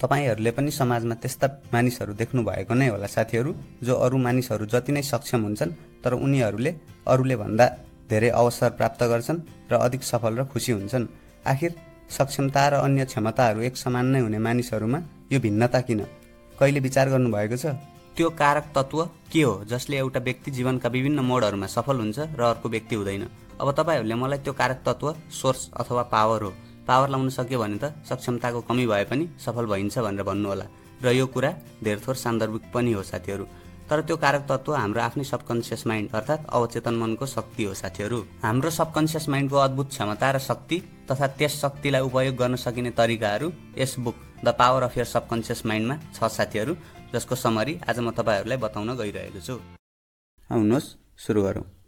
तपाईँहरूले पनि समाजमा त्यस्ता मानिसहरू देख्नु भएको नै होला साथीहरू जो अरू मानिसहरू जति नै सक्षम हुन्छन् तर उनीहरूले अरूले भन्दा धेरै अवसर प्राप्त गर्छन् र अधिक सफल र खुसी हुन्छन्। आखिर सक्षमता र अन्य क्षमताहरू एक समान नै हुने मानिसहरूमा यो भिन्नता किन? कहिले विचार गर्नुभएको छ? त्यो कारक तत्त्व के हो जसले एउटा व्यक्ति जीवनका विभिन्न मोडहरूमा सफल हुन्छ र अर्को व्यक्ति हुँदैन? अब तपाईँहरूले मलाई त्यो कारक तत्त्व सोर्स अथवा पावर हो। पावर लाउन सक्यो भने त सक्षमताको कमी भए पनि सफल भइन्छ भनेर भन्नुहोला। र यो कुरा धेरै थोर सान्दर्भिक पनि हो साथीहरू। तर त्यो कारक तत्त्व हाम्रो आफ्नै सबकन्सियस माइन्ड अर्थात् अवचेतन मनको शक्ति हो साथीहरू। हाम्रो सबकन्सियस माइन्डको अद्भुत क्षमता र शक्ति तथा त्यस शक्तिलाई उपयोग गर्न सकिने तरिकाहरू यस book the power of your subconscious माइन्डमा छ साथीहरू जसको समरी आज म तपाईँहरूलाई बताउन गइरहेको छु। आउनुहोस् सुरु गरौँ।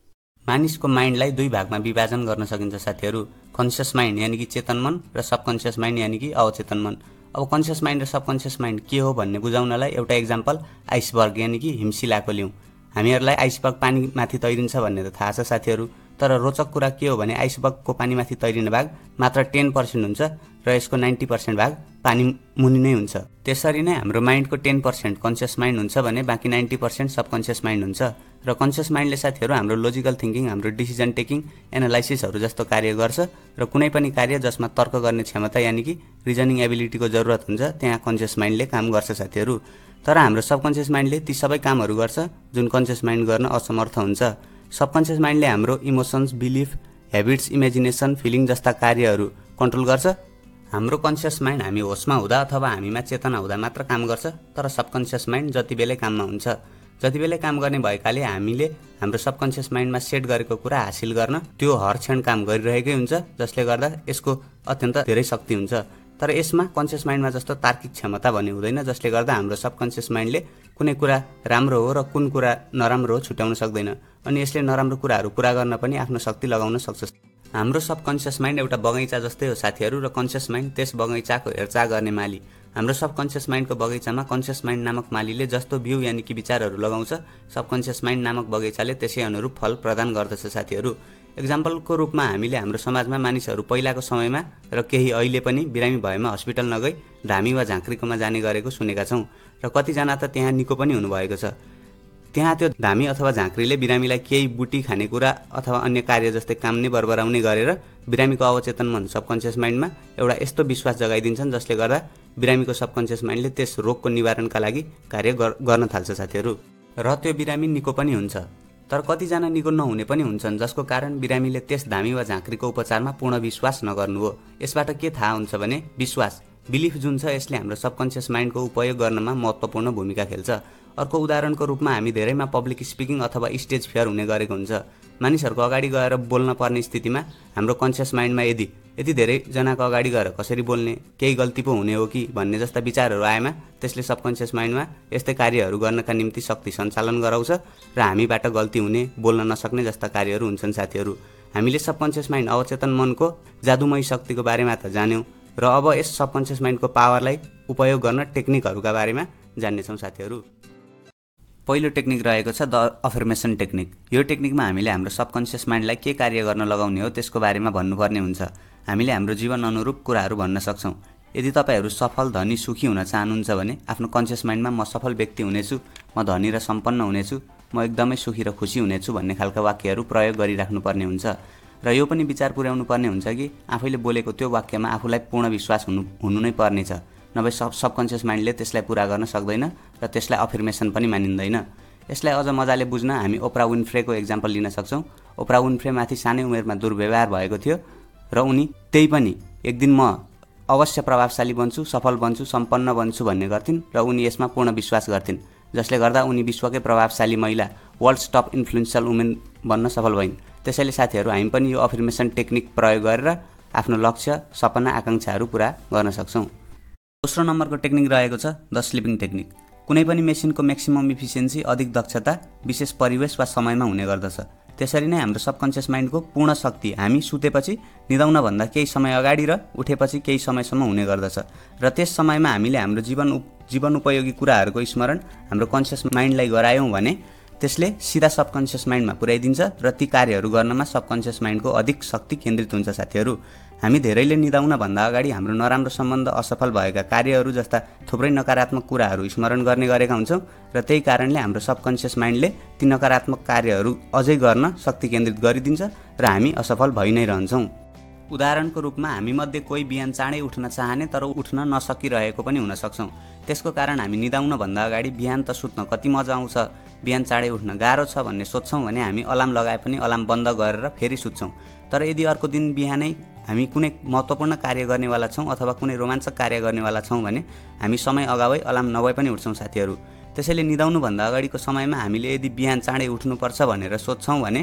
मानिसको माइन्डलाई दुई भागमा विभाजन गर्न सकिन्छ साथीहरू। कन्सियस माइन्ड यानि कि चेतन मन र सबकन्सियस माइन्ड यानि कि अवचेतन मन। अब कन्सियस माइन्ड र सबकन्सियस माइन्ड के हो भन्ने बुझाउनलाई एउटा इक्जाम्पल आइसबर्ग यानि कि हिमशिलाको लिउँ। हामीहरूलाई आइसबर्ग पानी माथि तैरिन्छ भन्ने त थाहा छ साथीहरू। तर रोचक कुरा के हो भने आइसबर्गको पानीमाथि तैरिने भाग मात्र टेन पर्सेन्ट हुन्छ र यसको नाइन्टी पर्सेन्ट भाग पानी मुनि नै हुन्छ। त्यसरी नै हाम्रो माइन्डको टेन पर्सेन्ट कन्सियस माइन्ड हुन्छ भने बाँकी नाइन्टी पर्सेन्ट सबकन्सियस माइन्ड हुन्छ र कन्सियस माइन्डले साथीहरू हाम्रो लोजिकल थिङ्किङ हाम्रो डिसिजन टेकिङ एनालाइसिसहरू जस्तो कार्य गर्छ र कुनै पनि कार्य जसमा तर्क गर्ने क्षमता यानि कि रिजनिङ एबिलिटीको जरुरत हुन्छ त्यहाँ कन्सियस माइन्डले काम गर्छ साथीहरू। तर हाम्रो सबकन्सियस माइन्डले ती सबै कामहरू गर्छ जुन कन्सियस माइन्ड गर्न असमर्थ हुन्छ। सबकन्सियस माइन्डले हाम्रो emotions belief habits imagination feeling जस्ता कार्यहरू कन्ट्रोल गर्छ। हाम्रो कन्सियस माइन्ड हामी होसमा हुँदा अथवा हामीमा चेतना हुँदा मात्र काम गर्छ तर सबकन्सियस माइन्ड जति बेलै काममा हुन्छ जति बेलै काम गर्ने भएकाले हामीले हाम्रो सबकन्सियस माइन्डमा सेट गरेको कुरा हासिल गर्न त्यो हर क्षण काम गरिरहेकै हुन्छ जसले गर्दा यसको अत्यन्त धेरै शक्ति हुन्छ। तर यसमा कन्सियस माइन्डमा जस्तो तार्किक क्षमता भन्ने हुँदैन जसले गर्दा हाम्रो सबकन्सियस माइन्डले कुनै कुरा राम्रो हो र कुन कुरा नराम्रो हो छुट्याउन सक्दैन। अनि यसले नराम्रो कुराहरू पुरा गर्न पनि आफ्नो शक्ति लगाउन सक्छ। हाम्रो सबकन्सियस माइन्ड एउटा बगैँचा जस्तै हो साथीहरू र कन्सियस माइन्ड त्यस बगैँचाको हेरचाह गर्ने माली। हाम्रो सबकन्सियस माइन्डको बगैँचामा कन्सियस माइन्ड नामक मालीले जस्तो बिउ यानि कि विचारहरू लगाउँछ सबकन्सियस माइन्ड नामक बगैँचाले त्यसै अनुरूप फल प्रदान गर्दछ साथीहरू। इक्जाम्पलको रूपमा हामीले हाम्रो समाजमा मानिसहरू पहिलाको समयमा र केही अहिले पनि बिरामी भएमा हस्पिटल नगई धामी वा झाँक्रीकोमा जाने गरेको सुनेका छौँ। र कतिजना त त्यहाँ निको पनि हुनुभएको छ। त्यहाँ त्यो धामी अथवा झाँक्रीले बिरामीलाई केही बुटी खानेकुरा अथवा अन्य कार्य जस्तै काम नै बरबराउने गरेर बिरामीको अवचेतन मन सबकन्सियस माइन्डमा एउटा यस्तो विश्वास जगाइदिन्छन् जसले गर्दा बिरामीको सबकन्सियस माइन्डले त्यस रोगको निवारणका लागि कार्य गर्न थाल्छ साथीहरू। र त्यो बिरामी निको पनि हुन्छ तर कतिजना निको नहुने पनि हुन्छन् जसको कारण बिरामीले त्यस धामी वा झाँक्रीको उपचारमा पूर्ण विश्वास नगर्नु हो यसबाट के थाहा हुन्छ भने विश्वास बिलिफ जुन छ यसले हाम्रो सबकन्सियस माइन्डको उपयोग गर्नमा महत्त्वपूर्ण भूमिका खेल्छ। अर्को उदाहरणको रूपमा हामी धेरैमा पब्लिक स्पिकिङ अथवा स्टेज फेयर हुने गरेको हुन्छ। मानिसहरूको अगाडि गएर बोल्न पर्ने स्थितिमा हाम्रो कन्सियस माइन्डमा यदि यति धेरैजनाको अगाडि गएर कसरी बोल्ने केही गल्ती पो हुने हो कि भन्ने जस्ता विचारहरू आएमा त्यसले सबकन्सियस माइन्डमा यस्तै कार्यहरू गर्नका निम्ति शक्ति सञ्चालन गराउँछ र हामीबाट गल्ती हुने बोल्न नसक्ने जस्ता कार्यहरू हुन्छन् साथीहरू। हामीले सबकन्सियस माइन्ड अवचेतन मनको जादुमय शक्तिको बारेमा त जान्यौँ र अब यस सबकन्सियस माइन्डको पावरलाई उपयोग गर्न टेक्निकहरूका बारेमा जान्नेछौँ साथीहरू। पहिलो टेक्निक रहेको छ द अफर्मेसन टेक्निक। यो टेक्निकमा हामीले हाम्रो सबकन्सियस माइन्डलाई के कार्य गर्न लगाउने हो त्यसको बारेमा भन्नुपर्ने हुन्छ। हामीले हाम्रो जीवन अनुरूप कुराहरू भन्न सक्छौँ। यदि तपाईँहरू सफल धनी सुखी हुन चाहनुहुन्छ भने आफ्नो कन्सियस माइन्डमा म सफल व्यक्ति हुनेछु म धनी र सम्पन्न हुनेछु म एकदमै सुखी र खुसी हुनेछु भन्ने खालका वाक्यहरू प्रयोग गरिराख्नुपर्ने हुन्छ। र यो पनि विचार पुर्याउनु पर्ने हुन्छ कि आफैले बोलेको त्यो वाक्यमा आफूलाई पूर्ण विश्वास हुनु हुनु नै पर्नेछ। नभए सब सबकन्सियस माइन्डले त्यसलाई पुरा गर्न सक्दैन र त्यसलाई अफर्मेसन पनि मानिँदैन। यसलाई अझ मजाले बुझ्न हामी ओप्रा विन्फ्रेको इक्जाम्पल लिन सक्छौँ। ओप्रा विन्फ्रेमाथि सानै उमेरमा दुर्व्यवहार भएको थियो र उनी त्यही पनि एक दिन म अवश्य प्रभावशाली बन्छु सफल बन्छु सम्पन्न बन्छु भन्ने गर्थिन् र उनी यसमा पूर्ण विश्वास गर्थिन् जसले गर्दा उनी विश्वकै प्रभावशाली महिला वर्ल्ड टप इन्फ्लुएन्सियल वुमेन बन्न सफल भइन्। त्यसैले साथीहरू हामी पनि यो अफर्मेसन टेक्निक प्रयोग गरेर आफ्नो लक्ष्य सपना आकाङ्क्षाहरू पुरा गर्न सक्छौँ। दोस्रो नम्बरको टेक्निक रहेको छ द स्लिपिङ टेक्निक। कुनै पनि मेसिनको म्याक्सिमम इफिसियन्सी अधिक दक्षता विशेष परिवेश वा समयमा हुने गर्दछ। त्यसरी नै हाम्रो सबकन्सियस माइन्डको पूर्ण शक्ति हामी सुतेपछि निदाउनभन्दा केही समय अगाडि र उठेपछि केही समयसम्म हुने गर्दछ। र त्यस समयमा हामीले हाम्रो जीवन जीवन उपयोगी कुराहरूको स्मरण हाम्रो कन्सियस माइन्डलाई गरायौँ भने त्यसले सिधा सबकन्सियस माइन्डमा पुर्याइदिन्छ र ती कार्यहरू गर्नमा सबकन्सियस माइन्डको अधिक शक्ति केन्द्रित हुन्छ साथीहरू। हामी धेरैले निदाउनभन्दा अगाडि हाम्रो नराम्रो सम्बन्ध असफल भएका कार्यहरू जस्ता थुप्रै नकारात्मक कुराहरू स्मरण गर्ने गरेका हुन्छौँ र त्यही कारणले हाम्रो सबकन्सियस माइन्डले ती नकारात्मक कार्यहरू अझै गर्न शक्ति केन्द्रित गरिदिन्छ र हामी असफल भइ नै रहन्छौँ। उदाहरणको रूपमा हामीमध्ये कोही बिहान चाँडै उठ्न चाहने तर उठ्न नसकिरहेको पनि हुन सक्छौँ। त्यसको कारण हामी निदाउनभन्दा अगाडि बिहान त सुत्न कति मजा आउँछ बिहान चाँडै उठ्न गाह्रो छ भन्ने सोध्छौँ भने हामी अलार्म लगाए पनि अलार्म बन्द गरेर फेरि सुत्छौँ। तर यदि अर्को दिन बिहानै हामी कुनै महत्त्वपूर्ण कार्य गर्नेवाला छौँ अथवा कुनै रोमाञ्चक कार्य गर्नेवाला छौँ भने हामी समय अगावै अलार्म नभए पनि उठ्छौँ साथीहरू। त्यसैले निदाउनुभन्दा अगाडिको समयमा हामीले यदि बिहान चाँडै उठ्नुपर्छ भनेर सोध्छौँ भने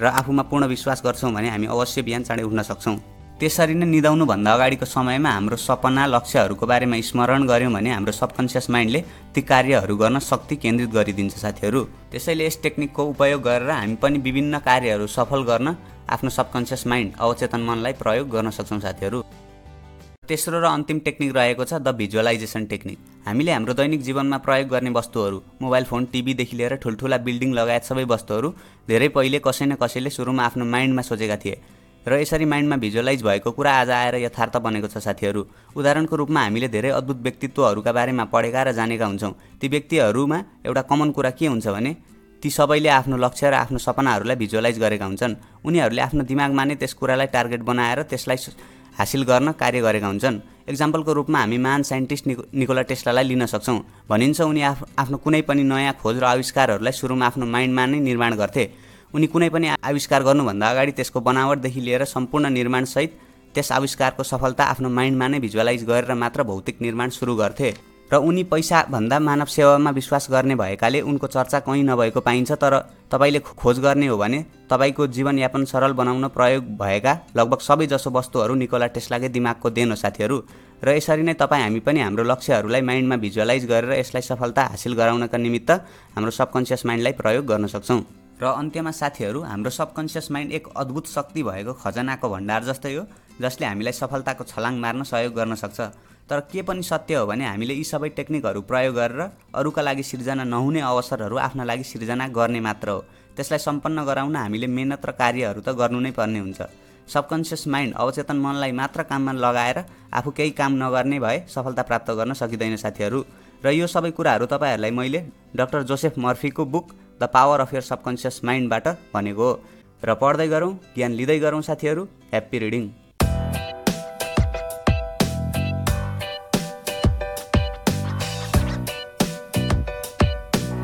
र आफूमा पूर्ण विश्वास गर्छौँ भने हामी अवश्य बिहान चाँडै उठ्न सक्छौँ। त्यसरी नै निदाउनुभन्दा अगाडिको समयमा हाम्रो सपना लक्ष्यहरूको बारेमा स्मरण गऱ्यौँ भने हाम्रो सबकन्सियस माइन्डले ती कार्यहरू गर्न शक्ति केन्द्रित गरिदिन्छ साथीहरू। त्यसैले यस टेक्निकको उपयोग गरेर हामी पनि विभिन्न कार्यहरू सफल गर्न आफ्नो सबकन्सियस माइन्ड अवचेतन मनलाई प्रयोग गर्न सक्छौँ साथीहरू। तेस्रो र अन्तिम टेक्निक रहेको छ द भिजुअलाइजेसन टेक्निक। हामीले हाम्रो दैनिक जीवनमा प्रयोग गर्ने वस्तुहरू मोबाइल फोन टिभीदेखि लिएर ठुल्ठुला बिल्डिङ लगायत सबै वस्तुहरू धेरै पहिले कसै न कसैले सुरुमा आफ्नो माइन्डमा सोचेका थिए। र यसरी माइन्डमा भिजुअलाइज भएको कुरा आज आएर यथार्थ बनेको छ साथीहरू। उदाहरणको रूपमा हामीले धेरै अद्भुत व्यक्तित्वहरूका बारेमा पढेका र जानेका हुन्छौँ। ती व्यक्तिहरूमा एउटा कमन कुरा के हुन्छ भने ती सबैले आफ्नो लक्ष्य र आफ्नो सपनाहरूलाई भिजुअलाइज गरेका हुन्छन्। उनीहरूले आफ्नो दिमागमा नै त्यस कुरालाई टार्गेट बनाएर त्यसलाई हासिल गर्न कार्य गरेका हुन्छन्। इक्जाम्पलको रूपमा हामी महान साइन्टिस्ट निको निकोला टेस्लालाई लिन सक्छौँ। भनिन्छ उनी आफ आफ्नो कुनै पनि नयाँ खोज र आविष्कारहरूलाई सुरुमा आफ्नो माइन्डमा नै निर्माण गर्थे। उनी कुनै पनि आविष्कार गर्नुभन्दा अगाडि त्यसको बनावटदेखि लिएर सम्पूर्ण निर्माणसहित त्यस आविष्कारको सफलता आफ्नो माइन्डमा नै भिजुअलाइज गरेर मात्र भौतिक निर्माण सुरु गर्थे। र उनी पैसाभन्दा मानव सेवामा विश्वास गर्ने भएकाले उनको चर्चा कहीँ नभएको पाइन्छ तर तपाईँले खोज गर्ने हो भने तपाईँको जीवनयापन सरल बनाउन प्रयोग भएका लगभग सबै जसो वस्तुहरू निकोला टेस्लाकै दिमागको देन हो साथीहरू। र यसरी नै तपाईँ हामी पनि हाम्रो लक्ष्यहरूलाई माइन्डमा भिजुअलाइज गरेर यसलाई सफलता हासिल गराउनका निमित्त हाम्रो सबकन्सियस माइन्डलाई प्रयोग गर्न सक्छौँ। र अन्त्यमा साथीहरू हाम्रो सबकन्सियस माइन्ड एक अद्भुत शक्ति भएको खजनाको भण्डार जस्तै हो जसले हामीलाई सफलताको छलाङ मार्न सहयोग गर्न सक्छ। तर के पनि सत्य हो भने हामीले यी सबै टेक्निकहरू प्रयोग गरेर अरूका लागि सिर्जना नहुने अवसरहरू आफ्ना लागि सिर्जना गर्ने मात्र हो। त्यसलाई सम्पन्न गराउन हामीले मेहनत र कार्यहरू त गर्नु नै पर्ने हुन्छ। सबकन्सियस माइन्ड अवचेतन मनलाई मात्र काममा लगाएर आफू केही काम नगर्ने भए सफलता प्राप्त गर्न सकिँदैन साथीहरू। र यो सबै कुराहरू तपाईँहरूलाई मैले doctor Joseph मर्फीको book the power of your subconscious माइन्डबाट भनेको हो। र पढ्दै गरौँ ज्ञान लिँदै गरौँ साथीहरू। Happy reading.